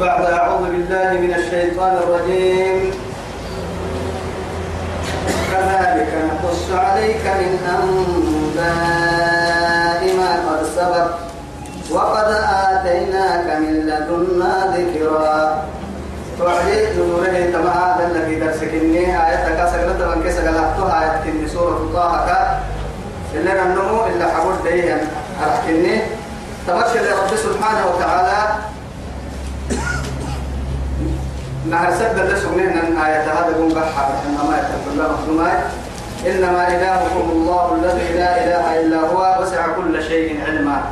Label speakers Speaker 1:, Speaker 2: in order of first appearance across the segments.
Speaker 1: بعد أعوذ بالله من الشيطان الرجيم. كذلك نقص عليك من أنباء ما قد سبق وقد آتيناك من لدنا ذكرا. توعدي نوره تما هذا الذي درسك إني آياتك سكرت من كيس قلقتها آيات إني سورة طه إلا النمو إلا حقول ديها أحكني تمشي لرب سبحانه وتعالى. نهر سد لسونين أن آية هذا قوم بحر إنما يتقل الله إنما إلهكم الله الذي لا إله إلا هو وسع كل شيء علما.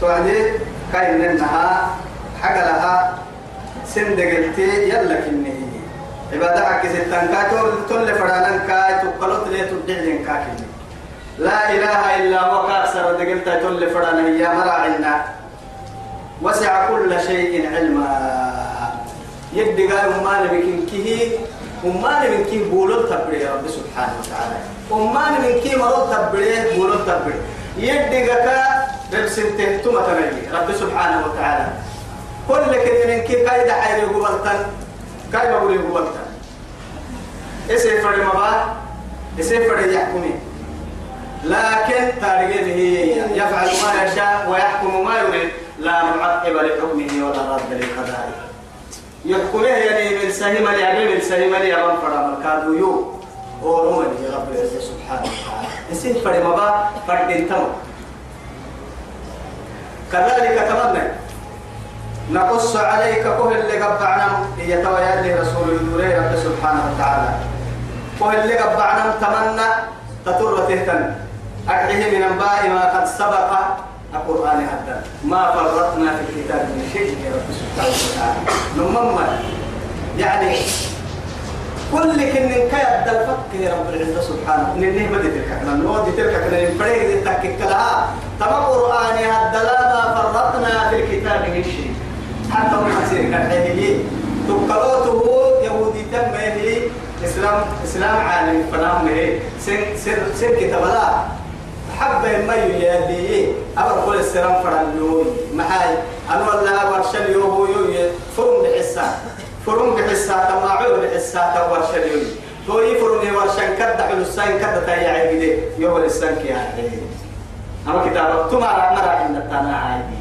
Speaker 1: توعدي كاين إنها حق لها سندقلتي يلا كني. عبادة ستان كاتو تل فرانا كاي تقلت لي تبدعين كاكني لا إله إلا هو كأسر دقلتا تل فرانا هي مراعينا. وسع كل شيء علما. يدي قال أمان من كيه أمان من كيه بولو تبري رب سبحانه وتعالى. أمان من كيه مرو تبري بولو تبري. يدي قال ربسنته تما تملي رب سبحانه وتعالى. كل كده من كيه قايدة حيري قبلتن قايدة قولي قبلتن. إسي فرد مبا إسي فرد يحكمي. لكن تارجين هي يفعل ما يشاء ويحكم ما يريد لا معقب لحكمه ولا رد لقضائه. يحكمه يعني من سهم يعني من سهم يعني من فرا مركادو يو ورمني يا رب العزة سبحانه وتعالى. نسيت فرد مبا فرد أنتم كذلك تمنى. نقص عليك كهل اللي قبعنا هي تويا لي رسول يدوري رب سبحانه وتعالى. كهل اللي قبعنا تمنى تطر تهتن أدعيه من أنباء ما قد سبق. القرآن هذا ما فرطنا في الكتاب من شيء يا رب سبحانه وتعالى. نمم يعني كل كن كيد الفك يا رب العزة سبحانه. ننه بدي تلك كنا نودي تلك كنا نبريد التكك لها تما قرآن هذا ما فرطنا في الكتاب من شيء. حتى ما يصير كالحيلي تقلوته يهودي تم إسلام إسلام عالم فنام هي سن سر سر كتاب لا. حبة ما يجادي أبر كل السلام فرنجوي معاي. أنا ولا ورشل يوهو يو فرم بحسا. فرم بحسا. تماعو بحسا. تورشل يوي. توي فرم ورشن كد حلو السين كد تايا عيدي يوم السين كي عيدي أما كتاب تما مرة عند التنا عادي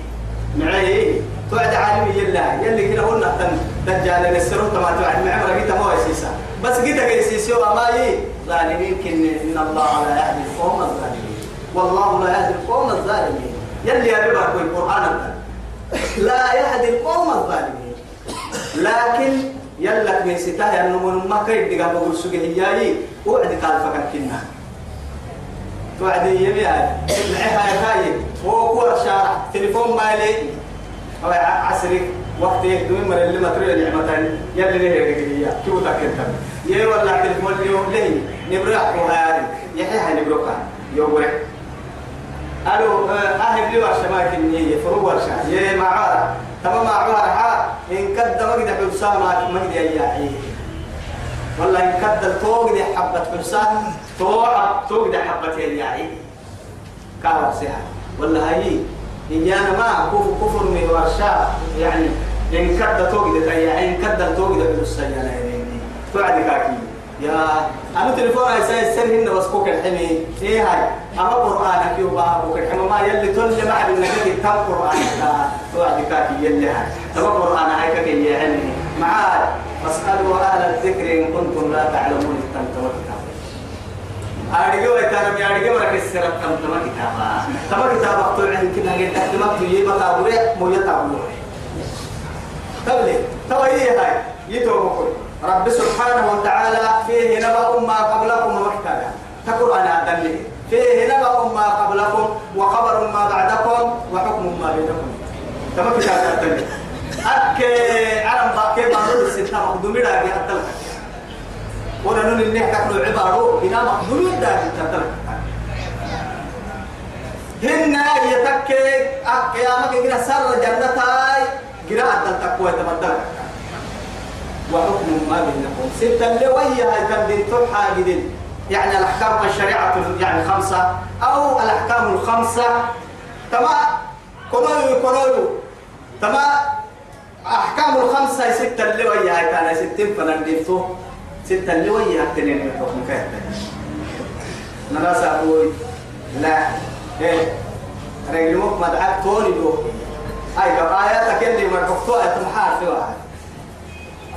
Speaker 1: معي توعد عالمي يلا. يلي كنا قلنا تن دجال السرور تما توعد. معمر قيت ما يسيسا. بس قيت قيسيسي وما يي ظالمين كن إن الله لا يهدي القوم الظالمين. والله لا يهدي القوم الظالمين. يلي يا بابا القرآن لا يهدي القوم الظالمين. لكن يلك من ستاه أنه من ما كيد دقا بقول سجه هياي وعد قال فكر كنا توعد يمي هاي. معها هاي هو كور شارع. تليفون مالي. أو عصري. وقت يهدوين من اللي ما تريد نعمتين يلي ليه رجلية كيف تكتب يا ولا تليفون اليوم ليه؟ نبرح وهاري يحيى نبرقها يوم ألو أهل لي ورشة ما كني فرو ورشة يا معارة تمام معارة ها إن كد ما ما قد يجي والله إن كد التوق دي حبة حبسا توع دي حبة يجي كار سها والله هاي إن أنا ما كفر كفر من ورشة يعني إن كد توق دي إن كد التوق دي حبسا يعني توعد كاكي يا أنا ساي سر هنا بس كوك الحمي. إيه هاي؟ أما قرآن كيو بها كوك الحمي. ما يلي تل عاد النبي تام قرآن. توعد كاكي يلي هاي. تما قرآن هاي كاكي يعني معاد فاسألوا أهل الذكر إن كنتم لا تعلمون التمتم كتاب أرجو إتانا يا أرجو مرك السر التمتم كتابا تما كتاب أقول عن كنا تما تيجي ما تقولي مو يتعبوا تبلي تبلي هاي. يتوبكوا رب سبحانه وتعالى فيه نبأ ما قبلكم ومحتاجا تقرأ أنا أدلي. فيه نبأ ما قبلكم وخبر ما بعدكم وحكم ما بينكم. تمام كتاب أدلي. أكي عرم باكي بارو الستة مقدومي راقي أدلك. ونحن اللي تكنوا عبارو هنا مقدومي راقي أدلك. هنا يتكي أكيامك إذا سر جنتاي. قراءة التقوى تبدلك وحكم ما بينكم. ستة اللي وهي هاي تبدين ترحى جدين يعني الأحكام الشريعة يعني خمسة. أو الأحكام الخمسة. تما كنوي كنوي تما أحكام الخمسة ستة اللي وياها كان ستين فنندفتو ستة اللي وياها تنين الحكم كهتا نراس أقول لا. إيه؟ رجلمك مدعك توني دو أي كآياتك اللي مرفقتوا أتمحار في واحد.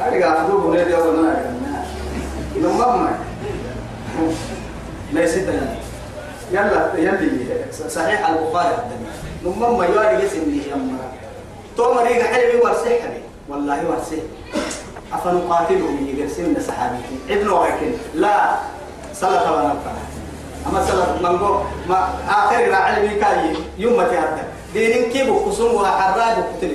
Speaker 1: أرجع أدوب نادي أول ما نمم ليس يلا يلي صحيح البخاري نمم يواري اسم لي يما تو مريق حلمي ورسحني والله ورسح أفنقاتلهم يقرسين صحابيتي ابن وكن لا صلاة ولا أما صلاة منقو ما آخر راعي كاي يوم تهدى دينين كيبو قسم وحراد قتل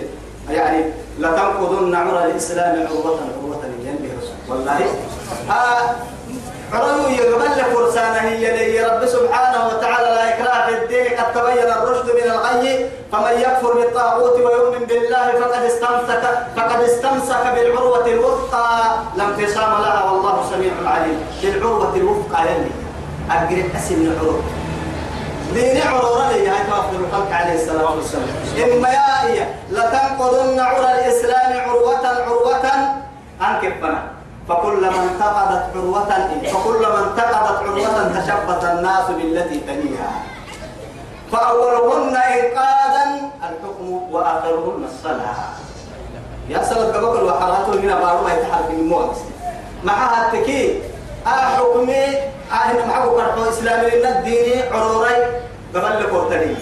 Speaker 1: يعني لتنقضن عمر الإسلام عروة عروة لجنب رسول والله. آه عرضوا يقبل فرسانه هي رب سبحانه وتعالى لا إكراه في الدين. قد تبين الرشد من الغي فمن يكفر بالطاغوت ويؤمن بالله فقد استمسك فقد استمسك بالعروة الوثقى. لا انفصام لها والله سميع عليم. بالعروة الوثقى يلي أقرب أسم العروة. دين عرورة لي هاي توافد الخلق عليه الصلاة والسلام. إما يا إيا لتنقضن عرى الإسلام عروة عروة أنكبنا فكلما انتقدت عروة فكلما انتقدت عروة تشبت الناس بالتي تليها فأولهن إنقاذا الحكم وآخرهن الصلاة. يا سلام قبل وحراته هنا بارو يتحرك من موت. معها التكي. أحكمي أهنا معه كرحو إسلامي لنا الديني عروري قبل لكورتني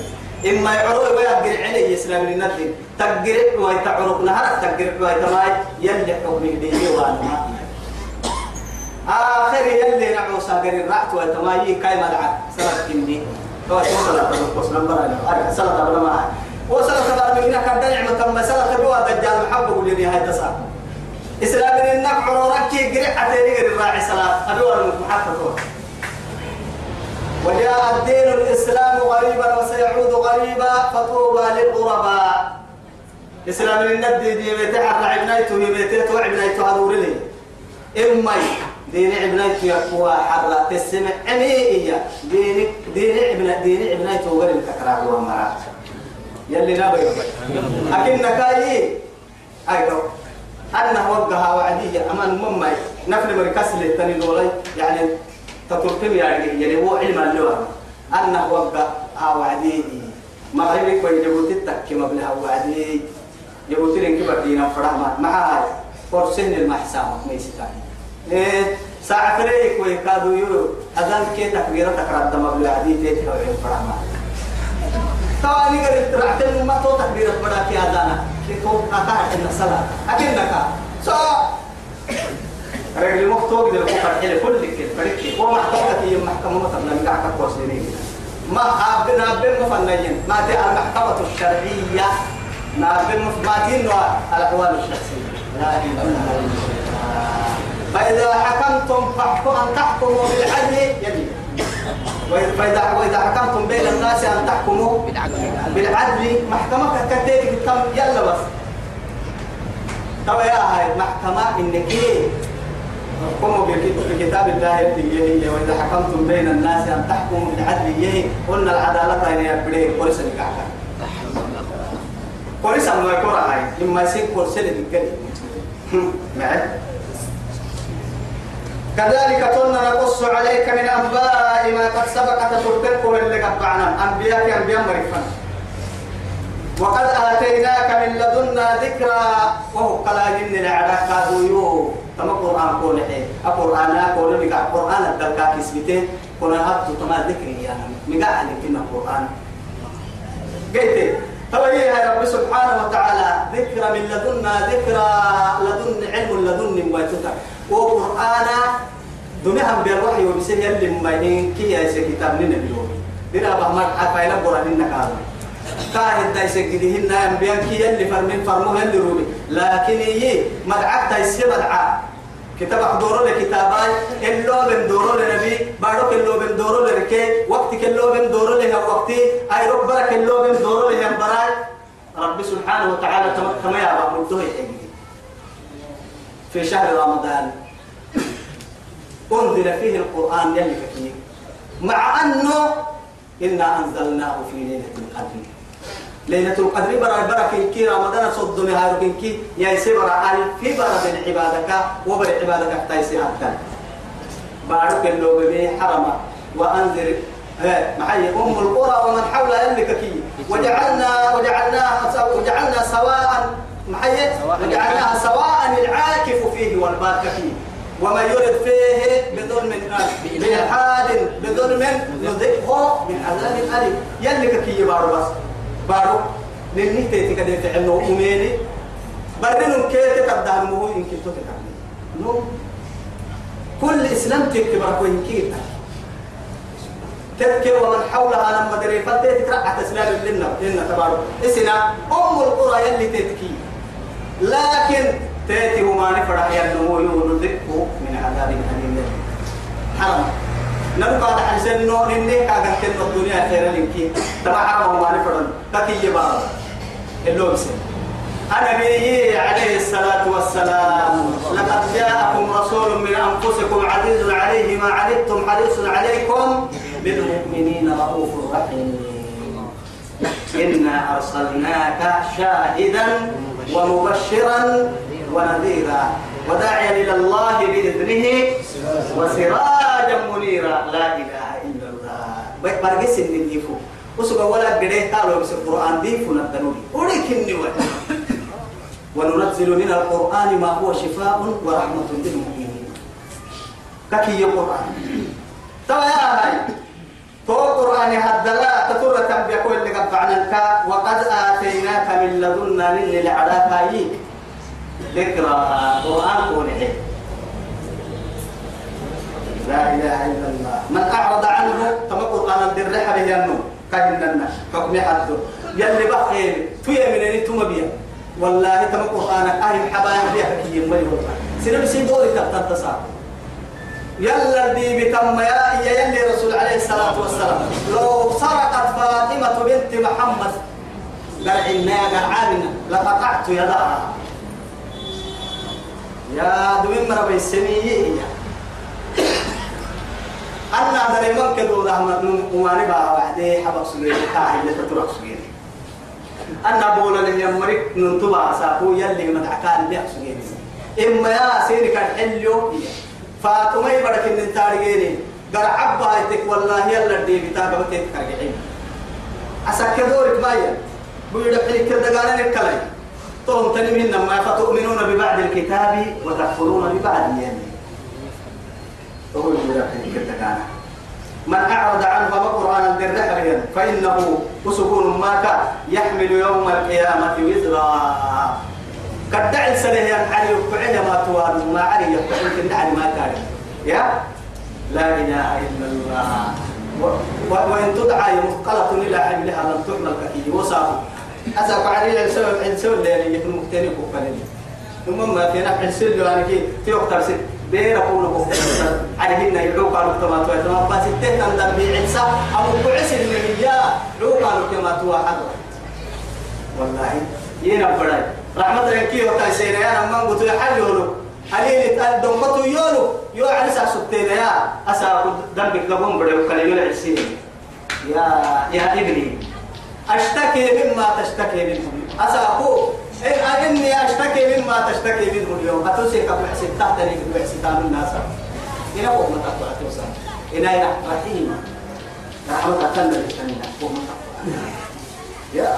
Speaker 1: إما يعروا ويقر عليه إسلام لنا الدين. تقر ويتعرق نهار تقر ويتماي. يلي حكمي ديني وأنا آخر يلي نعو ساقر الرعت ويتماي كاي مدعا. سلام كني. هو سلام تبقى نمبر معي وسلام تبقى من هنا كان نعمة كم سلام تبقى دجال محبه لني هاي تسعة إسلام لنا عرورك قرع عتيني الراعي سلام أدور المحفظة وجاء الدين الإسلام غريبا وسيعود غريبا فطوبى للغرباء. إسلام للندي دي بيتحر عبنايته بيتيت وعبنايته هذول لي إمي. دين عبنايته يقوى حرة تسمع عميئية دين دين عبنا دين عبنايته غير الككراه ومرات يلي نابي. أكن كاي أيضا أنه وقها وعدية أمان ممي. نفل مركز للتاني دولي يعني تطرقم يعني يعني هو علم اللغة أنه وقع وعدي. مغربك ويجبوت التكي مبلها وعدي. جبوت لين كبر دينا فرحمة. مع فرسن المحسامة ما يستاني إيه. ساعة فريق ويكادوا يو أذان كي تكبيرة تكرار دم مبلها عدي تيتها وعين فرحمة. طبعا يقدر ترعتن ما تو تكبيرة بدا في أذانا تو أتاك إن الصلاة أكنك سو رجل مكتوب ده كفر حلو كل كده فريق هو محكمة هي محكمة مثلا من قاعد كوسينين ما أبنا بين مفنيين ما تي المحكمة الشرعية. بين ما تي الأحوال الشخصية. لا إله إلا الله. فإذا حكمتم فاحكموا أن تحكموا بالعدل يجب وإذا وإذا حكمتم بين الناس أن تحكموا بالعدل محكمة كتير كم يلا بس. طبعا يا هاي محكمة إنك إيه؟ قوموا بكتاب الله يلي وإذا حكمتم بين الناس أن تحكموا بالعدل يهي قلنا العدالة هي يبريه قرص الكعكة قرص ما يكون هاي. إما يصير قرص الكعكة معي؟ كذلك كنا نقص عليك من أنباء ما قد سبق تتركه اللي قطعنا أنبياء أنبياء مريفا. وقد آتيناك من لدنا ذكرى وهو قلا جن العدا كادو تما قرآن كون حي القرآن كون بقى القرآن الدلكا كسبته كون هاتو تما ذكري يعني مقا عليك إن القرآن. قلت توي يا رب سبحانه وتعالى ذكرى من لدنا ذكرى لدن علم لدن مويتك وقرآن دمهم بالوحي وبسه يلي مبينين كي يا كتاب لنا اليوم دينا بهمك أفايل قرآن إنك هذا كاهد دا يسجدهن أنبياء كي يلي فرمين فرموه يلي روبي لكن يي مدعك دا يسي مدعا. كتاب دورو لكتاباي اللو بن دورو لنبي بارو كلو بن دورو لركي وقت كلو بن دورو له وقتي أي ربنا كلو بن دورو له براي. رب سبحانه وتعالى كما يا رب في شهر رمضان. أنزل فيه القرآن يلي كثير مع أنه إنا أنزلناه في ليلة القدر. ليلة القدر برا برا كي رمضان صد مهار كي يا سبرا ألف برا من عبادك وبر عبادك تايسي حتى. بارك اللو بي حرمة. وأنذر محي أم القرى ومن حولها اللي كي وجعلنا وجعلناها وجعلنا سواء محي وجعلناها سواء العاكف فيه والباك فيه. وما يرد فيه بظلم بإلحاد بظلم نذقه من عذاب أليم. يلي كي بارو بس. بارو لني تيتي كده فعلنا أميني. بردن كيتي قدام مو إن كنتو تتعلم نو. كل إسلام تكبر كوين كيتا. تذكر ومن حولها لما دري فتي تكرع تسلال لنا لنا تبارك. إسنا أم القرى يلي تتكي. لكن تاتي وما نفرح ينمو يولدكو من عذاب أليم حرام. نبقى على حسن نور إني كاغن كن الدنيا خير لك. تبع حرام وما نفرح تكي يبارك اللو بسن النبي عليه الصلاة والسلام. لقد جاءكم رسول من أنفسكم عزيز عليه ما عنتم حريص عليكم. بالمؤمنين رؤوف رحيم. إنا أرسلناك شاهدا ومبشرا ونذيرا وداعيا إلى الله بإذنه وسراجا منيرا. لا إله إلا الله. برقس النيفو وسوى ولا قريه قالوا بس القرآن ديفو نبدنوني ولكن وننزل من القرآن ما هو شفاء ورحمة للمؤمنين. ككي القرآن ترى يا هاي. تو القرآن هدلا تطور تنبيا كل اللي قبعنك وقد آتيناك من لدنا للعلاقة ذكرى قرآن قوله لا إله إلا الله. من أعرض عنه تم قرآن الدرح به ينو. كهننا حكم حده يلي بخير تويا من أن تمبيا والله تم قرآن أهل حبايا بيها كي يمري والله سنب سيدوري تبتن تصار يلا دي بتم يا يلي رسول عليه الصلاة والسلام. لو سرقت فاطمة بنت محمد قرعنا قرعنا لقطعت يدها يا دوين مرة بيسمية أنا دري من كدو رحمة وماني بقى وحدي حبق سجيري كاهي اللي تترك سجيري أنا بولا اللي يمرك ننتبع ساقو يلي مدعكان اللي سجيري إما يا سيني كان حليو فاطمة يبرك إن تارجيني قال عبا هيتك والله يلا دي بتابع بكيت كارجعين عساك دورك مايا. بيقول لك كده قال لك كلاي. توم تنمين ما فتؤمنون ببعض الكتاب وتكفرون ببعض يعني تقول من أعرض عنه ما قرآن الدرح فإنه وسكون ماك يحمل يوم القيامة وزرا. قد دع السنة ينحني يقعد ما تواد ما علي يقعد كنحني ما كان يا؟ لا إله إلا الله. وإن تدعى مثقلة إلى حملها لم تحمل كأي وصافه أسأل علي السبب السبب اللي يكون مختلف وفلل ثم ما في نفع السل يعني كي في وقت السل. بين أقول لكم عليهن يعوق على التمات ويتمات بس التهتم دم بعيسى أو بعس اللي هي عوق على التمات واحد والله ينا رحمة الله كي وقت سينا يا من قلت يحل يولو. عليه تقدم بتو يولو. يو ساس سبتين يا. أسا دم بقبون بدأ وكل يولع السين يا يا ابني. أشتكي مما تشتكي منه. أسأقول إن أني أشتكي مما تشتكي منه اليوم. أتوسيك بحسن تحتني بحسن تام الناس. إن أبو ما تقوى أتوسا. إن أين رحيم. رحمة أتنى للتنين يا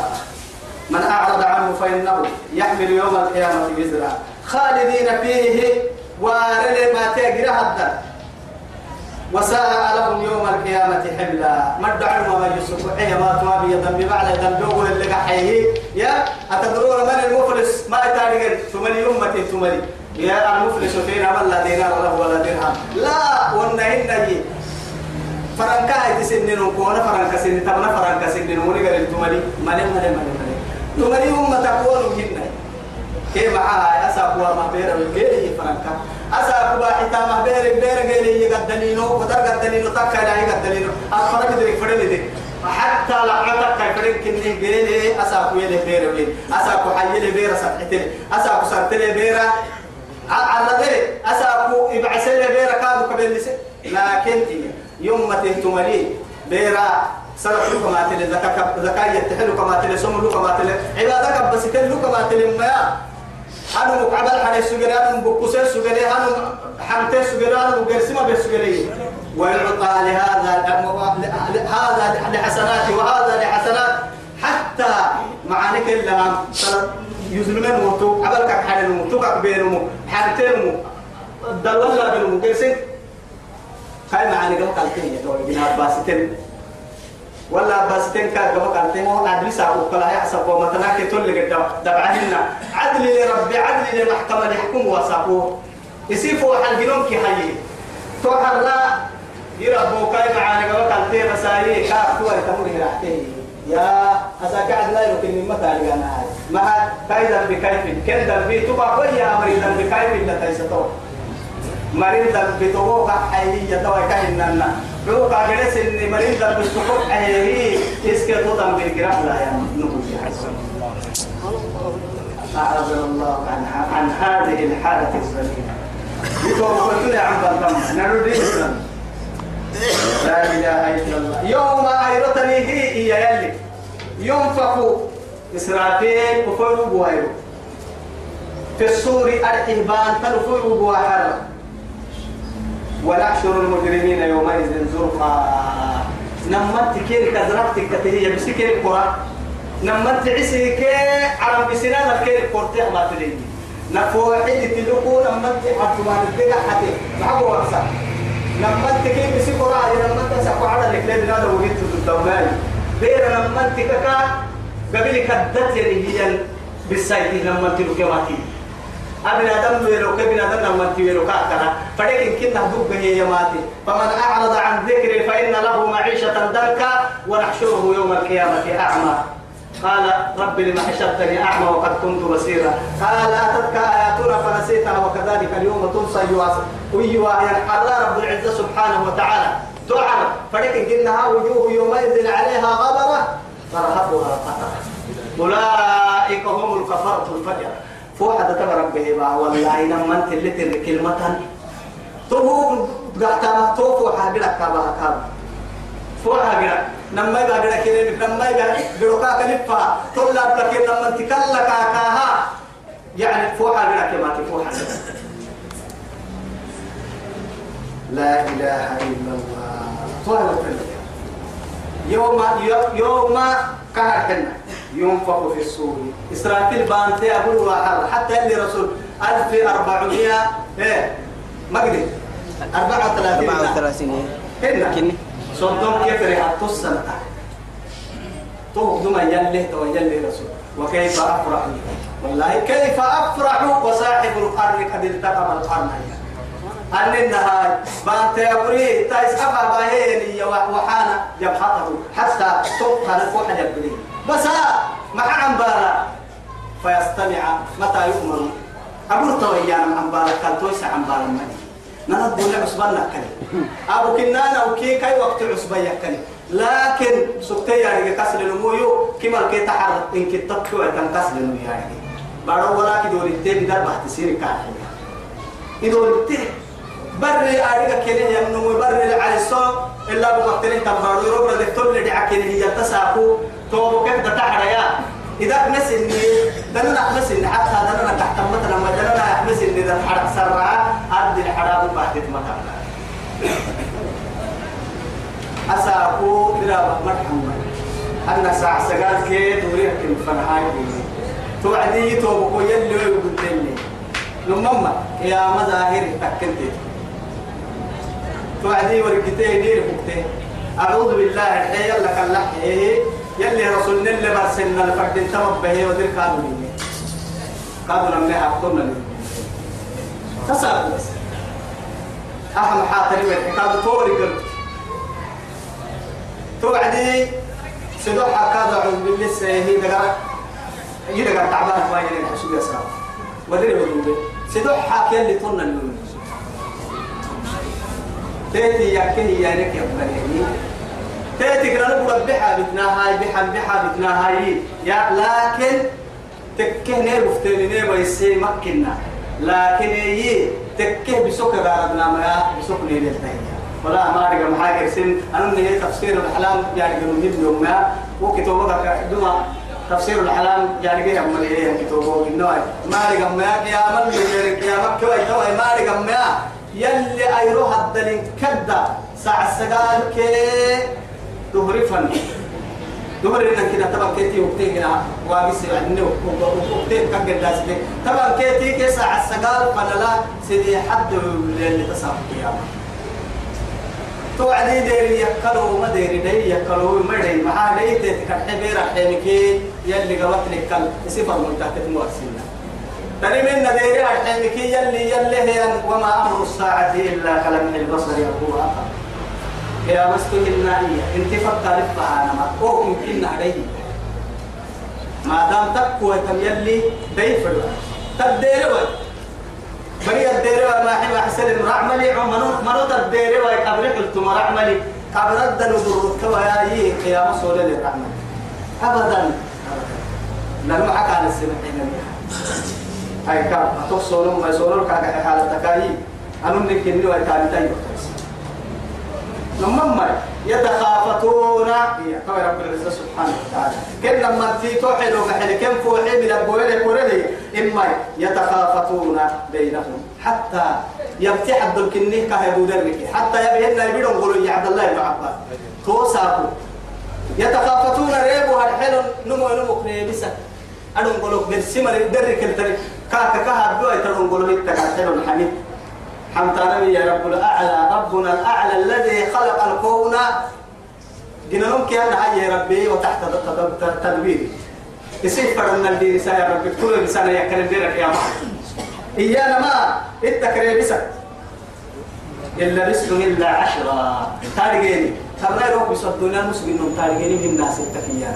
Speaker 1: من أعرض عنه فإنه يحمل يوم القيامة وزرا. خالدين فيه وارل ما تجرى هذا وساء لهم يوم القيامة حملا. مدعوا ما يسوق حي ما توابي يدم بعد جوه اللي قحيه يا أتدرون من المفلس؟ ما يتارجن ثماني يوم ثماني. يا المفلس فين عمل لا دينار له ولا درهم. لا والنهي نجي فرنكا هاي تسنين وكونا فرنكا سنين. تبنا فرنكا سنين. وني قال ثماني. مالي مالي مالي مالي ثماني يوم تقول هنا كيف معها أساقوا ما بيرا وكيف فرنكا أسا كبا حتى ما بير بير قيل يقدلينو قدر قدلينو تكا لا يقدلينو أفرق دريك فرد دي حتى لعنتك كفرق كني قيل أسا كو يلي بير وين أسا كو حي يلي بير سبحتلي أسا كو سرتلي بير على ذلك أسا كو يبعث لي بير كادو لسه لكن يوم ما تهتملي بيرا لك ما تل زكاة يتحل كما تل سم لك ما تل عبادك بس تل لك ما. تل ما أنا مقابل حد سجل أنا مبكوس سجل أنا حمت سجل أنا مقرسمة بسجل ويعطى لهذا هذا لحسنات وهذا لحسنات حتى معانك لها يزلمن موتو كك حد موتو بينهم حالتين دلولا بينهم كيسين كاي معانك قال كين يا بنا باسيتين ولا بس تنكا كما قال تيمو عدل ساقو كلا يحسب وما تناكي تولي قد دبعهن عدل لربي عدل لمحكمة يحكم وساقو يسيفوا حال جنوم كي حي توحر لا يربو كاي معانا كما قال تيمو مسايي كاف توالي تمر هراحتي يا أساك عدل لا يمكن من مثال أنا هاي ما كاي ذنبي كيف كن ذنبي تبقى ويا أمري ذنبي كيف إلا تيستو مريض تبقى حيية توي كاين لو كاجلس إن مريض بالسقوط أيه إسكت وطن بالجراح لا يا نقول أعاذنا الله عن عن هذه الحالة السليمة يقول قلت عن بلدم نرد لا إله إلا الله يوم أيرتني هي يا يلي ينفخ إسرافيل وفروا بوايرو في السور الإهبان تلفروا بواحرة ونحشر المجرمين يومئذ زرقا. نمت كير كزرقت كتهي بسكير القرى نمت عسي كي عرب بسنان الكير قرتي ما تلي نفو حد تلقو نمت حتى ما نتبقى حتى. معبو وقصا نمت كي بسي قرى. نمت سقو على الكلاب هذا وجدت الدولاي بير نمت كا. قبل كدت هي بالسايتي. نمت لكواتي أبن آدم ويرو كبن آدم لما تيرو كأكنا. فلكن كنا دب هي يماتي فمن أعرض عن ذكري فإن له معيشة ضنكا ونحشره يوم القيامة أعمى. قال رب لما حشرتني أعمى وقد كنت بصيرا. قال أتتك آياتنا فنسيتها وكذلك اليوم تنسى ويوا ينحر رب العزة سبحانه وتعالى. تعرف فلكن كنها وجوه يومئذ عليها غبرة ترهقها قترة أولئك هم الكفرة الفجر فو حدا تبرك به با. والله لما انت اللي تر كلمة تو قحتا تو فو حاجة كابا كاب فو حاجة نما يبقى قد كده نما يبقى قدوكا كنفا طلاب لك لما انت كلا كاها يعني فو حاجة كما فو حاجة لا إله إلا الله. طول يوم يوم كهرتنا ينفخ في الصور إسرافيل بانتي أقول واحد حتى اللي رسول 1400 إيه ما قدر 34
Speaker 2: 34
Speaker 1: هنا صدام كيف رح تصل تو دوما يلي تو يلي رسول. وكيف أفرح والله كيف أفرح وصاحب القرن قد التقم القرن. أن النهاي بانت أبري تايس أبا باهين وحانا يبحثه. حتى تبقى نفوح يبني بس مع عمبالا فيستمع متى يؤمر أقول تويانا عمبالا كان تويس عمبالا مني. نرد بنا عصبنا كني أبو كنانا وكي كي وقت عصبية كني لكن سكتي يعني كسل المويو كما كي تحر إن كتبت وكان كسل المويو يعني بارو ولا كدور التين دار بحت سير كاحل إدور التين؟ بري أريك كني يمنو بري على إلا بمقتلين تبارو يروبر دكتور اللي دعكني هي تساقو تو كيف تتعرى يا؟ إذا مسني دلنا مسني حتى دلنا تحت مثلا ما دلنا مسني ذا الحرق سرعة أرض الحرام بعد مثلا أساقو درا مرحبا أنا ساعة سجاد كي دوري كم فرحاي توعدي توبكو يلي ويقول لي نمما يا مظاهر تكنتي توعدي ورقتي دير فوقتي أعوذ بالله الحي لك اللحي يلي رسولنا اللي برسلنا الفرد انتمت به ودير كانوا مني كانوا لما يحطونا لي تسأل. بس أهم حاطري من كانوا توري قلت. توعدي سدوحة كذا عن بالله سيهي دقرك يدقر تعبان ما يلي حسوب يسرع ودير بدوبي سدوحة كيلي طولنا النوم تيتي يكيه يانك يا بني تيتي كنا نقول بحا بتنا هاي بحا بحا بتنا هاي يا لكن تكه نير مفتين نير ويسي مكنا لكن يي تكه بسوك غاربنا ما بسوك نير التهيا ولا ما أرجع محاجر سن أنا من تفسير الأحلام يعني جد يوم ما وكتبه دوما تفسير الأحلام يعني جه أمر إيه كتبه إنه ما أرجع ما يا من يا مكة ويتوه ما أرجع ما يلي أيروه الدلين كدا ساعة السجال كي دهري فن دهري إنك كده طبعا كيتي وقتين هنا وابس يعني وقتين كان قد داسلي طبعا كيتي كي ساعة السجال فنلا سيدي حد اللي تصاب قيامة توعدي ديري يكلو ما ديري دي يكلو ما دي. ما هاي دي تكحبير حيمكي يلي قبط لك كل صفر ملتقط مؤسسنا ترى من ديري حيمكي يلي يلي هي وما أمر الساعة إلا كلمح البصر يقول اخر يا مستوى النائية إنت فكر فانا ما أو يمكن عليه ما دام تقوى تم يلي ديفر تدير وين بري الدير ما حما حسن رعملي عمنو منو الدير ويقبل قلت ما رعملي قبل الدن برك وياي قيام صول للرحمن ابدا. لما حكى عن السنة هاي كاب اتوصلوا ما يصلوا كاك حالة تكاي أنا نكني ويتابع تاني لما يتخافتون. يا كما رب العزة سبحانه وتعالى. كن لما في توحد وحل كم فوحي من البويل كورلي إما يتخافتون بينهم. حتى يفتح عبد الكنيه كهدو درك حتى يبهن يبيدون قولوا يا عبد الله بن عباس. توساكو. يتخافتون ريبو هالحلو نمو نمو كنيبسة أنا نقولك برسمة درك الترك كاكا كها بيوي تلون قولوا يتكاثروا الحميد حمد يا رب الأعلى ربنا الأعلى الذي خلق الكون. جنانهم كان يا ربي وتحت تدبير. يصير فرنا الدين يا ربي كل إنسان يكلم ديرك يا محمد إيانا ما التكرير بسك. إلا بسكم إلا عشرة. تارجيني ترى يروح بصدقنا المسلمين تارجيني من الناس التكيان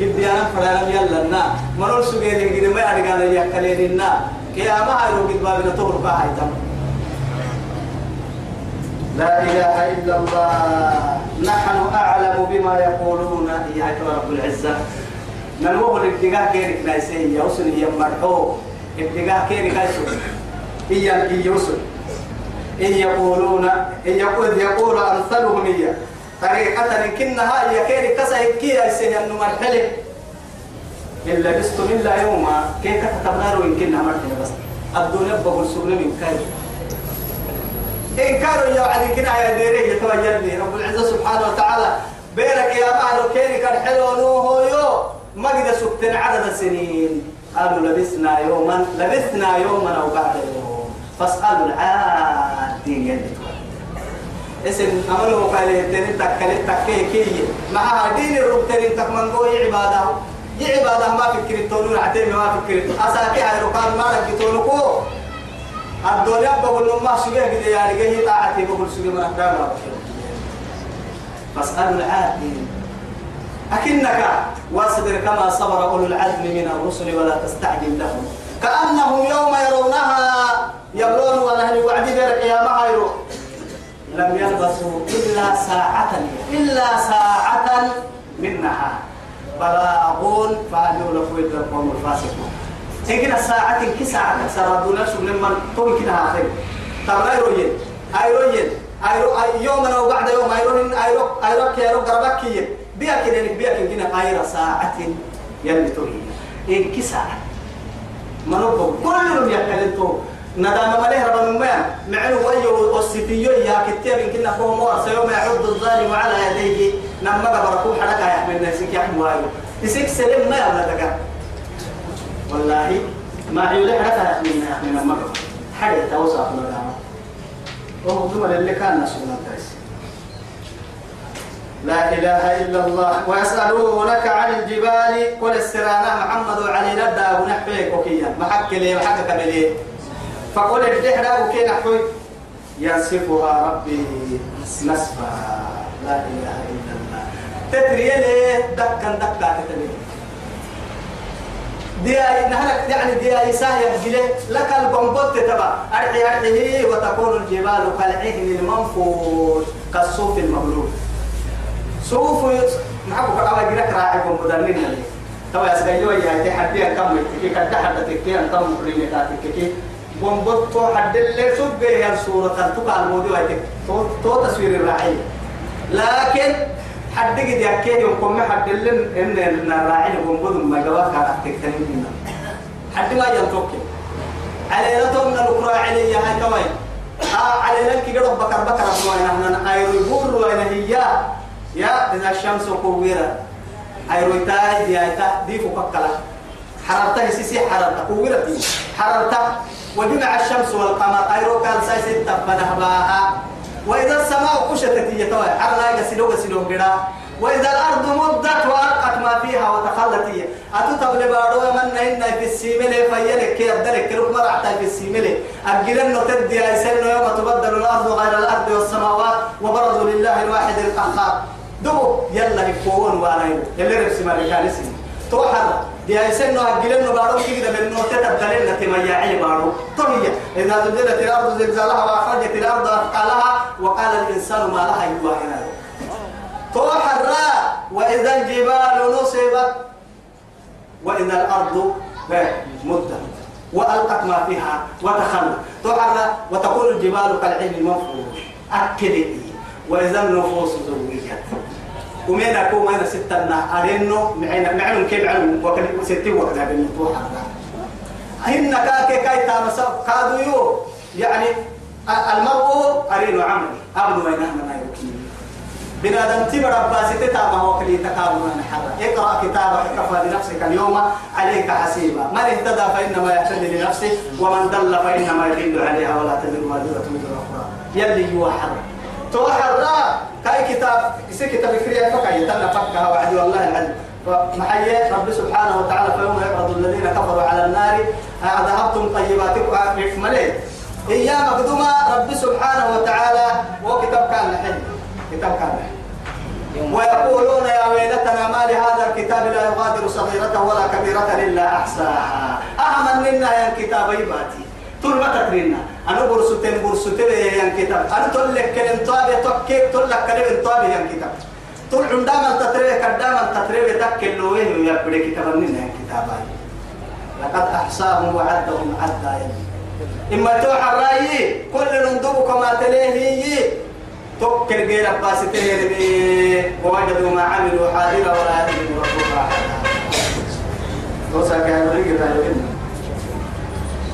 Speaker 1: بدي أنا فلان يلا نا مرور سجين كده ما أرجع لي يكلين نا كيا ما هيروح بتبابنا تور كاهي تم. لا إله إلا الله. نحن أعلم بما يقولون. يا رب العزة. نلوه الابتغاء كيرك نايسي يوصل هي مرحو ابتغاء كيرك نايسي هي يوصل إن يقولون إن يقول يقول أمثلهم هي. طريقة كنها هي كيرك كسا كي يسي أنه مرحلة. إلا بستم إلا يوما. كيف تتبناروا إن كنا مرحلة بس؟ الدنيا بقول سبنا من كيف؟ إن كانوا يوعد كنا يا ديري يتوجلني رب العزة سبحانه وتعالى بينك يا بعد كيني كان حلو نوهو يو. ما قد سكتن عدد السنين قالوا لبثنا يوما لبثنا يوما أو بعد يوم. فاسألوا العادين يلي اسم عمله قال تنين تكلت تكيه كي. مع دين الرب تنين تكمن قوي عبادة. يعبادة ما فكرت تونون عتيم ما فكرت. أساكي هاي ركان ما لك تونكو الدنيا بقول ما سجى كده يعني جه طاعتي بقول سجى من أقدام فاسأل العادين أكنك واصبر كما صبر أولو العزم من الرسل ولا تستعجل لهم كأنهم يوم يرونها يبلون ولا وعد بيرك يا معيرو لم يلبثوا إلا ساعة إلا ساعة من نهار بلاغون فأنه لفويد القوم الفاسقون تجينا ساعة كي ساعة سردونا شو من طول كده آخر طب أيرو ين أيرو يوم أو بعد يوم أيرو أيرو أيرو كي أيرو قربك كي. بيا كده نك بيا كده أيرو ساعة يلي توري إن كي ساعة منو كل يوم يكلمتو ندام مليه رب الماء معلو ويو والسفيو يا كتير إن كنا فهم ورث يوم يعض الظالم على يديه. نما بركو حركة يحمل نفسك يحمل وايو يسيك سلم ما يبلغ والله ما يولي حتى من من المرة. حاجة توصف لنا وهو ثم اللي كان نسونا الدرس. لا إله إلا الله. ويسألونك عن الجبال قل السرانة محمد علي ندى ونحويك وكيا. محك لي محك كملي فقل الدحرة وكي نحوي. ينسفها ربي نسفا لا إله إلا الله. تدري ليه دكا دكا تتليه دي نهلك يعني دي إساه يحجله لك البنبوت تبع. أرحي أرحيه وتكون الجبال كالعهن المنفوش كالصوف المبلول. صوف معك أبا جرك راعي لي توا يسجلوا يا تحدي كم تكي كده حد تكي أنت مقرين كاتك كي بومبوتو حد اللي سبقه يا سورة تقع الموضوع تو تو تصوير الراعي لكن حد قد يكيد يقوم حد اللي إن الراعي بومبوتو على تكتنين حد ما ينتوك على لتهم الأخرى علي هاي توين آه على لك قرب بكر بكر أبوين أنا أيرو يقول وين هي. يا إذا الشمس كويرة أيرو تاي دي أيتا دي فكلا حررتها سيسي حررتها كويرة دي. حررتها وجمع الشمس والقمر. أيرو كان سايسي تبنها باها وإذا السماء كشتت يتوى حرنا يسلو يسلو قدا وإذا الأرض مدت وألقت ما فيها وتخلت هي. أتتب لبارو من إن في السيمل فيلك كي أبدلك كي مرعتا في السيمل. أجلن تدي أيسن يوم تبدل الأرض غير الأرض والسماوات وبرزوا لله الواحد القهار. دو يلا يكون وأنا يلا ربسي ما كان اسمه توحر. دي أيسن نو بارو كي كده بنو تتبدلن نتمياعي بارو. طهية إذا زلزلت الأرض زلزالها وأخرجت الأرض أثقالها وقال الإنسان ما لها يواهنا توحر وإذا الجبال نصبت وإذا الأرض مدت وألقت ما فيها وتخلت. تحرى وتكون الجبال كالعين المنفوش. أكدت وإذا النفوس زوجت. ومين أكو وين ستنا أرينو معنا معنا كيف معنا وكل ستي وكذا بالنتوحة هن كاكي كاي تامسا كادو يو. يعني المرء أرينو عملي أبنو وين أهنا يوكي بنادم تبر عباس تتابع وكلي تكابر حرة اقرأ كتابك كفى بنفسك اليوم. عليك حسيبا. من اهتدى فإنما يهتدي لنفسه ومن ضل فإنما يدل عليها ولا تزر وازرة وزر أخرى. يلي هو حرة تو حرة كاي كتاب يسي كتاب كريا فكا يتنى فكها وعدي والله العلم فمحيي رب سبحانه وتعالى فيوم يعرض الذين كفروا على النار. أذهبتم طيباتكم؟ مليت. إيام مقدومة رب سبحانه وتعالى. وكتاب كان نحن كتاب كامل. ويقولون يا ويلتنا ما لهذا الكتاب لا يغادر صغيرة ولا كبيرة إلا أحصاها. أهم منا يا كتاب يباتي طول ما تكرينا أنا برسوتين برسوتين يا كتاب أنا تقول لك كلم طابي تكيك تقول لك كلم طابي يا كتاب طول عندما تتريه كداما تتريه تكل وين يا بدي كتاب منا يا كتاب لقد أحصاهم وعدهم عدا إما توحى الرأي كل نندوب كما تليه تكر غير تهربي ووجدوا ما عملوا حاضرا ولا يظلم ربك أحدا.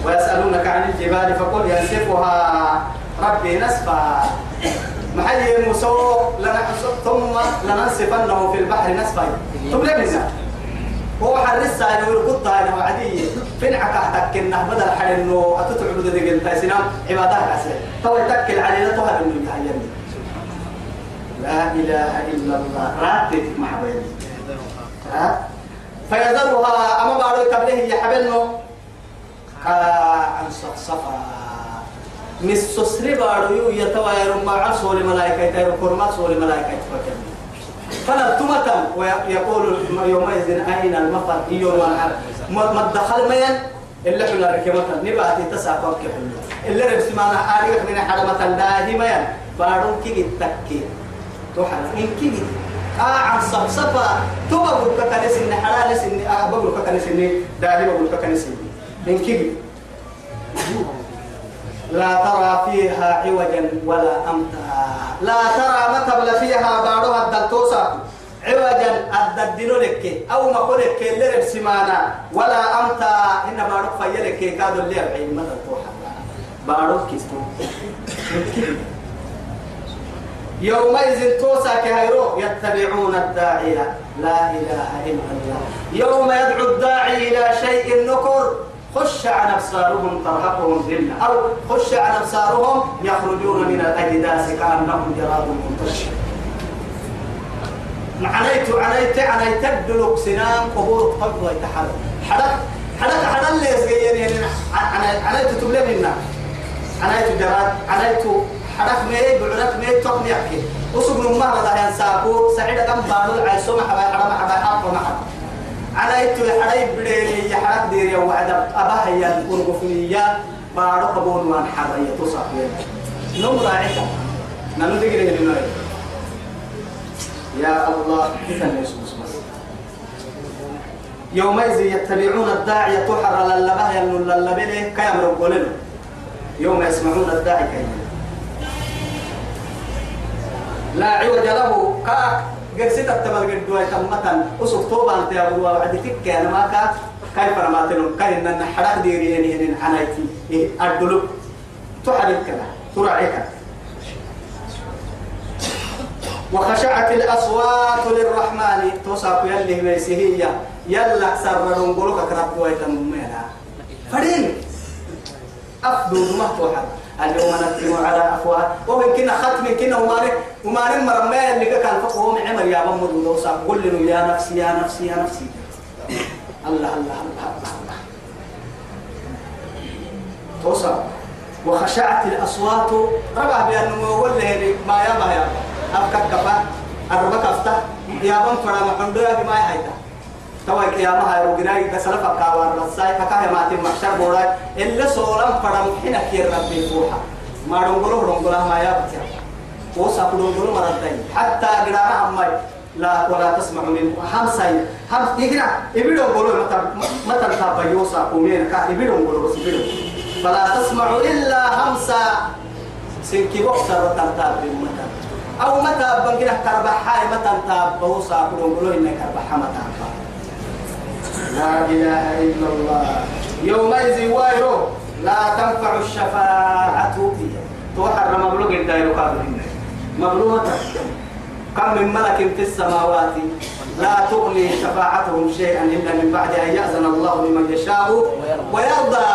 Speaker 1: ويسألونك عن الجبال فقل ينسفها. ربي نسفا. محل مسو ثم لننسفنه في البحر نسفا. ثم لبنا هو حرس هاي نور قطة هاي وعدي فين عكاهتك إنه بدل حل إنه أتتعبد ذي قلت سنام عبادات عسل تو يتكل علينا. تهد من يتعلمني لا إله إلا الله. راتب محبين فيذرها أما بعد قبله يحبلنه عن صفصفا مس سسري بارو يو يتواير مع سول ملائكة تير كرما سول ملائكة تفكر فنبتمة. ويقول يومئذ أين المفر؟ يوم الحر ما دخل مين؟ إلا حنا ركمة نباتي تساقط كحلو إلا ربس ما نحاري من حرمة داهما بارو كي تكي. توحنا إن كي آه عن صفصفة تو بقول كنس إن حلال سن آه بقول كنس إن داهي بقول كنس إن كي لا ترى فيها عوجا ولا أمتا. لا ترى ما تبل فيها بارها الدلتوسا عوجا الددنو لك أو ما قلت اللي رب سمانا. ولا أمتا. إن بارك فيلك كادو اللي أبعين ما تلتوحا بارك كيستو. يومئذ توسا كهيرو يتبعون الداعية لا إله إلا الله. يوم يدعو الداعي إلى شيء نكر خش عن أبصارهم ترهقهم ذلة. أو خش عن أبصارهم يخرجون من الأجداث كأنهم جراد منتشر. عنيت عنيت عنيت الدلوك سنان قبور قبض ويتحرك. حدك حدك حدك اللي يسجيني عنيت تبلي منا عنيت جراد عنيت حدك مي بعرك مي تقني يحكي وسوق نمها هذا ينساكو سعيد كم بارو عيسو محبا حرام محبا حرام محبا على إتو حريب بديري يا حرك ديري وعد أباها يا القرقفنية. بارو قبون وان حرية تصح نمر عيسى نانو دقيري لنوي يا الله كيف يسوس بس يومئذ يتبعون الداعية تحر للبه كيامر قولنا يوم يسمعون الداعي كينا لا عوج له. كاك قرسيت التمر قد دوي تمتا أسوك توبا أنت يا أبو وعد تك أنا ما كا كيف تنو كاين أن حرق ديري يعني هنا حنايتي. أدلو تحرق كذا. ترعيك وخشعت الأصوات للرحمن. توصف يلي ميسهية يلا سررون قولك كرب دوي تممينا فرين أفضل ما توحد. اليوم نختم على أفواه وهو كنا ختم كنا وماري وماري مرمى اللي كان فقه عمر يا بمر ودوسا قل له يا نفسي يا نفسي يا نفسي. الله الله الله الله. توصى وخشعت الأصوات. ربع بأنه ولا ما يا يا أفكك كفا أربك أفتح. يا بم فرا محمد يا ما يحيتا توا قيامة هاي وجناي بسلف كاوار رساي فكاه ما تم محشر بوراي إلا سولم فرام حين كير ربي فوحا ما رونغلو رونغلا ما يا بتيا وسافروا دول مرتين حتى قرانا أمي لا ولا تسمع من همساي هم يقرا يبيدون قولوا متى متى تابا يوسا كومين كا يبيدون قولوا بس يبيدون فلا تسمع إلا همسا. سنكي بوكسر وتنتاب متى أو متى بنقنا كربحاي متى تاب بوسا كلهم إنك كربحا متى لا إله إلا الله. يومئذ وايرو لا تنفع الشفاعة. توحر مبلوغ الدائر قابلين مبلوغة كم من ملك في السماوات لا تغني شفاعتهم شيئا إلا من بعد أن يأذن الله لمن يشاء ويرضى.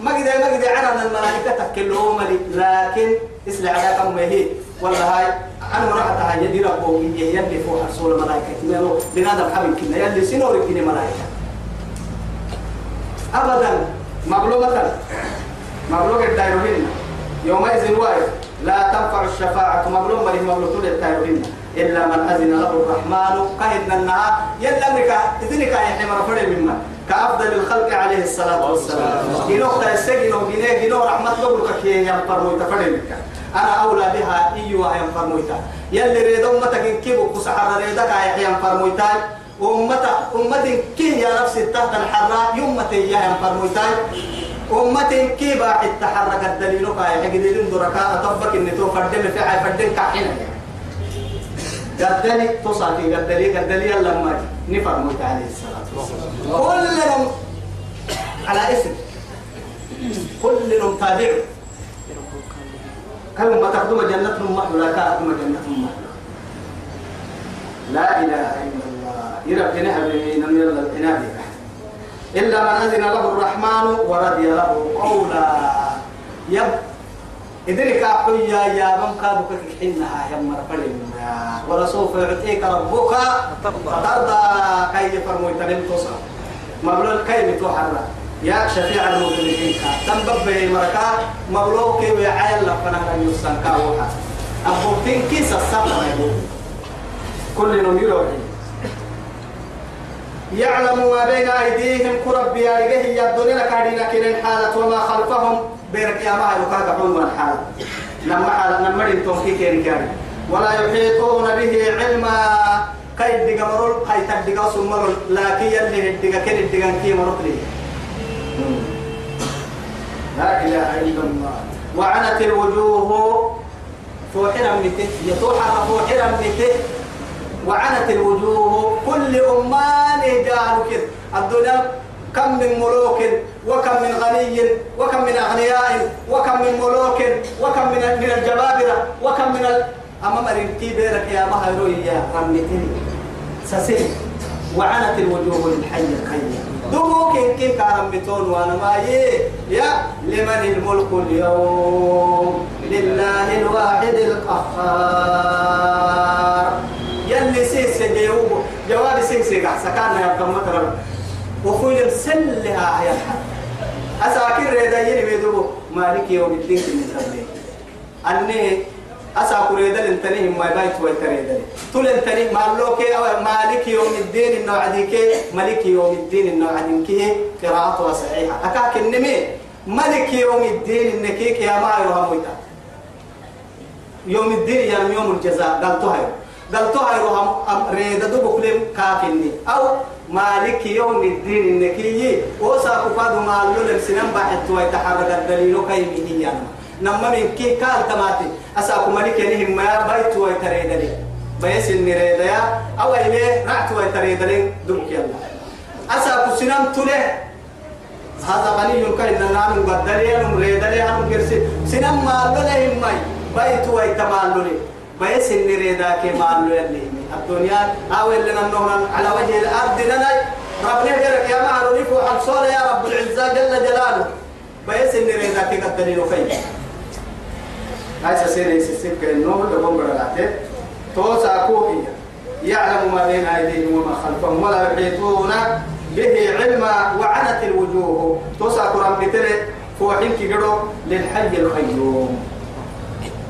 Speaker 1: ما قد ما قد عنا الملائكة تكلهم لكن اسلع على كم هي. والله هاي أنا مرحت هاي يدي ربو يلي فوق رسول الملائكة. منو بنادم حبيب كنا. يلي سنور كنا ملائكة. أبدا مغلوبة. مغلوبة الدائرين يومئذ واحد لا تنفع الشفاعة مغلوبة لمغلوبة الدائرين إلا من أذن له الرحمن قهدنا النهار يلا منك إذنك يا حمر فرد مما كأفضل الخلق عليه الصلاة والسلام. جنوك تأسجن وجنيه جنو رحمة لك كي ينفر ويتفرد منك أنا أولى بها إيوة ينفر مويتا. يلي ريدو متك كيبو كسحر ريدك يا ينفر مويتا. أمتا أمة كي يا نفسي تحت الحراء يمتي يا ينفر مويتا أمة كي باعد تحرك الدليل كاي. حقدين دركا أطبق إن تو فردم في عي فردم كحين قدلي تصاكي قدلي قدلي لما نفر موت عليه الصلاة كلهم على اسم. كلهم تابعوا كلهم ما تقدم جنة محلولة كأقدم جنة محلولة لا إله إلا الله. يربنا هبين من الإنابة إلا من أذن له الرحمن ورضي له قولا. يب. إذن كأحيا يا من كادوا كحنها يا مرفلنا ولسوف يعطيك ربك فترضى. كي فرموا تنم تصر. مبلول كي بتوحر يا شفيع المذنبين تنبب مركا. مبلول كي ويعيل لفنا كان يسنكا وحا. أبوتين كيس السبب كل نمير يعلم ما بين أيديهم كرب يا إليه يدون لك عدينا كنين حالة وما خلفهم بيرك يا ما يلقاك حلما حالة لما حالة لما رنتم كي كين كان ولا يحيطون به علما. كي دقا مرول؟ كي تدقا سمرول لكن يلي الدقا كن الدقا كي لا إله إلا الله. وعنت الوجوه. فوحنا منته يتوحى فوحنا منته وعنت الوجوه كل أمان جارك الدنيا كم من ملوك وكم من غني وكم من أغنياء وكم من ملوك وكم من من الجبابرة وكم من ال... أما مرنتي بيرك يا مهروي يا رمتني سسي وعنت الوجوه للحي القيوم. دموك كي كارم بتون وأنا ما يا لمن الملك اليوم؟ لله الواحد القهار. يلي سيس جيوب جواب سيس سكان يا كم متر وفويل سلها يا أساكر ريدا يلي بيدو مالك يوم الدين من قبله أني أساكر ريدا لنتنيه ما يبايت ويتريدا تول انتنيه مالوك مالك يوم الدين النوع ديك مالك يوم الدين النوع ديك قراءته صحيحة. أكاك النمي ملك يوم الدين النكيك يا ما يرهم يوم الدين يعني يوم الجزاء. قال تهيو قال تهيرهم ريد دبك لم كاكني أو مالك يوم الدين النكي وساق فاد مالو لسنم بحث ويتحرك الدليل كيف هي نما من كي قال تماتي. أساق مالك يعني ما بيت ويتريد لي. بيس النريد يا. أو إليه رعت ويتريد لي. دبك يلا. أساق سنم تله هذا غني كاين نان بدل يا مريد لي هم كرسي. سنم مالو لهم ماي. بيت ويتمالو لي بيس النريدا كمالو يلي. الدنيا أو اللي نمنون على وجه الأرض لنا. ربنا يقولك يا معلو نفو حبصول يا رب العزة جل جلاله. بيس النريدا كي قد دليل خير. هاي سيري يسسيب كأنه لقوم برغاته توسع كوهي يعلم ما بين أيديهم وما خلفهم ولا يحيطون به علما وعنت الوجوه. توسع قرآن بتري فوحين كي للحي القيوم.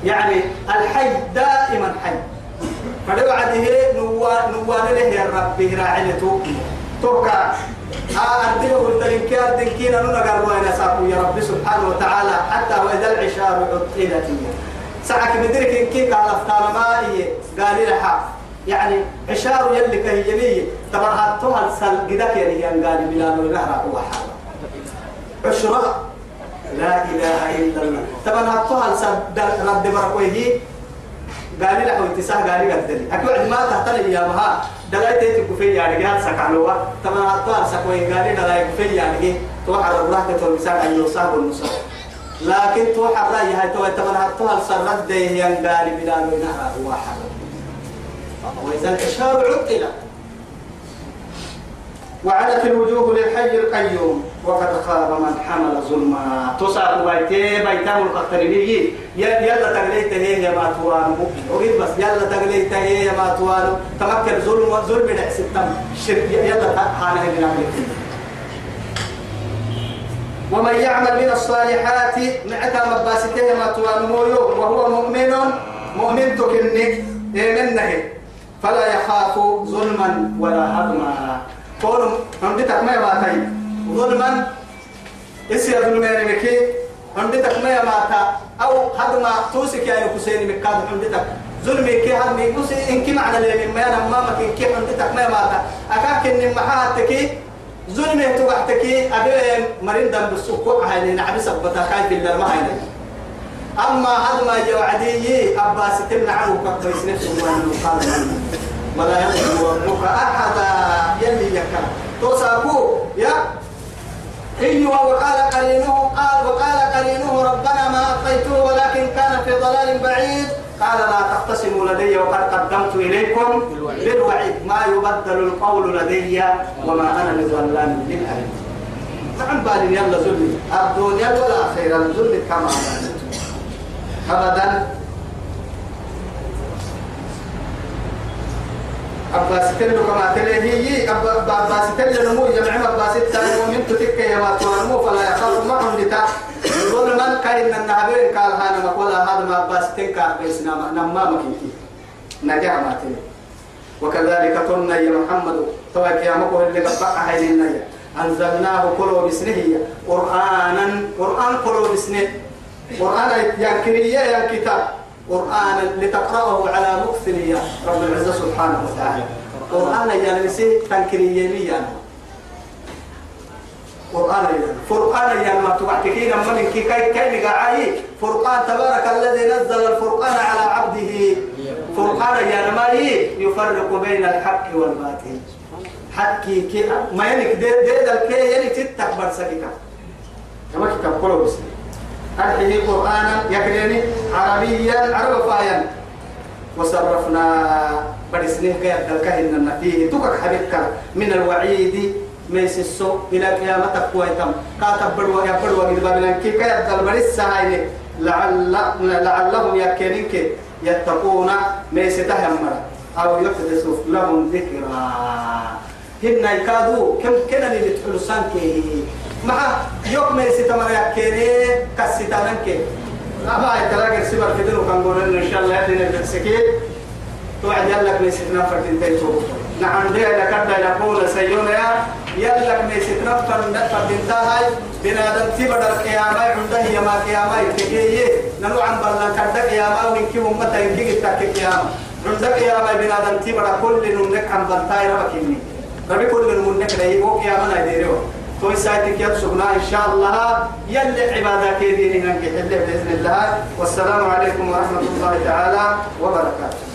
Speaker 1: يعني الحي دائما حي. فدو عده نوان نوان له يا ربي راعلته توكا أردنا قلت لك أردنا نونا قالوا أنا ساقو يا رب سبحانه وتعالى حتى وإذا العشار عطلت ساعك مدرك إن كيك على أفكار مائية قال لها يعني عشار يلي كهيمية طبعا هاتوها السل قدك يا قال بلا نور نهر هو حال عشرة. لا إله إلا الله. طبعا هاتوها السل رد بركوه قال لي حوي تساه قال لي قدري أكيد ما تحتل يا مها دلائل تيجي كفي يعني جال سكالوا طبعا أطلع سكوي قال لي دلائل كفي يعني تو حر الله كتر مسال أن يصاب النصاب لكن تو حر رأي هاي تو طبعا أطلع سرد ده يعني؟ قال لي بلا هو حر وإذا الإشار عطل وعنت الوجوه للحي القيوم. وقد خاب من حمل ظلما. تصاب بيتي بيتام القتليني يلا تغليت هي يا ما أريد بس يلا تغليت هي يا ما تمكن ظلم ظلم نحس التم. شرك. يلا حاله من ومن يعمل من الصالحات معتا مباسته ما توانو وهو مؤمن مؤمن تكنك منه فلا يخاف ظلما ولا هضما. كون عندك ما يماتي ظلما اسيا ظلما مكي عندك ما يماتا أو هضما توسك يا حسين مكاد عندك ظلمي كي هضمي بس إنك معنى لي من ما مامك إنك عندك ما يماتا أكاك إن محاتك ظلمي تبعتك أبي مريض دم بالسوق هاي نعبي سبتا خايف إلا ما هاي أما هضما يوعدي أباس تمنع عنه كبيس نفسه وأنه قال ولا ربك أحدا يلي يكا توساكو يا إنه وقال قرينه قال وقال قرينه ربنا ما أطيته ولكن كان في ضلال بعيد. قال لا تختصموا لدي وقد قدمت إليكم بالوعيد. ما يبدل القول لدي وما أنا بظلام للأبد نعم بالي يلا ظلمي الدنيا والآخرة الظلم كما أبدا. أباس تلو كما تلي هي أباس تلو نمو جمع أباس تلو من تتك يا ما تنمو فلا يخاف معهم لتا ظلما كاين النهبين قال هذا مقولا هذا ما أباس تنكا بيسنا نما مكيكي نجح ما تلي وكذلك قلنا يا محمد توك يا مكو اللي قبقى هاي النية أنزلناه كله بسنه قرآنا قرآن كله بسنه قرآن يا كرية يا كتاب قرآنا لتقرأه على مكث يا رب العزة سبحانه وتعالى. قرآن يا نسي لي قرآن يا فرقان يا ما تبعتكين من كي كي كي فرقان تبارك الذي نزل الفرقان على عبده. فرقان يا نماي يفرق بين الحق والباطل. حكي كي ما ينك دي دي دل ينك تتكبر سكيكا. كما كتاب كله بس أرحيه قرآنا يكريني عربيا عرب وصرفنا برسنه قياد الكهن فيه. تكك حبيبك من الوعيد ميس السوء إلى قيامتك كويتم. كاتب بدوا يا بدوا قد بابلان كي قياد البرس هايني لعل لعلهم يكينك يتقون ميس تهمر أو يحدث لهم ذكرى. هن يكادوا كم كنا اللي سانكي. مع يوم ما يستمر يكيني كستانك أما يتلاقي سبر كده وكان قولنا إن شاء الله يدينا بالسكين توعد يلك من ستنا فرتين تيتو نعم دي لكذا يقول سيونا يلك من ستنا فرتين تاهاي بنادم تبدا القيامة عنده يما قيامة يتكيه نلو عن بلان كذا قيامة وإنكي أمتا إنكي تاكي قيامة عندك يا رب بنادم تبرا كل نمك عن بلتاي ربكني ربي كل نمك لي وقيا من يديرو توي سايتك يبسقنا إن شاء الله. يلي عبادك يديني ننجح بإذن الله. والسلام عليكم ورحمة الله تعالى وبركاته.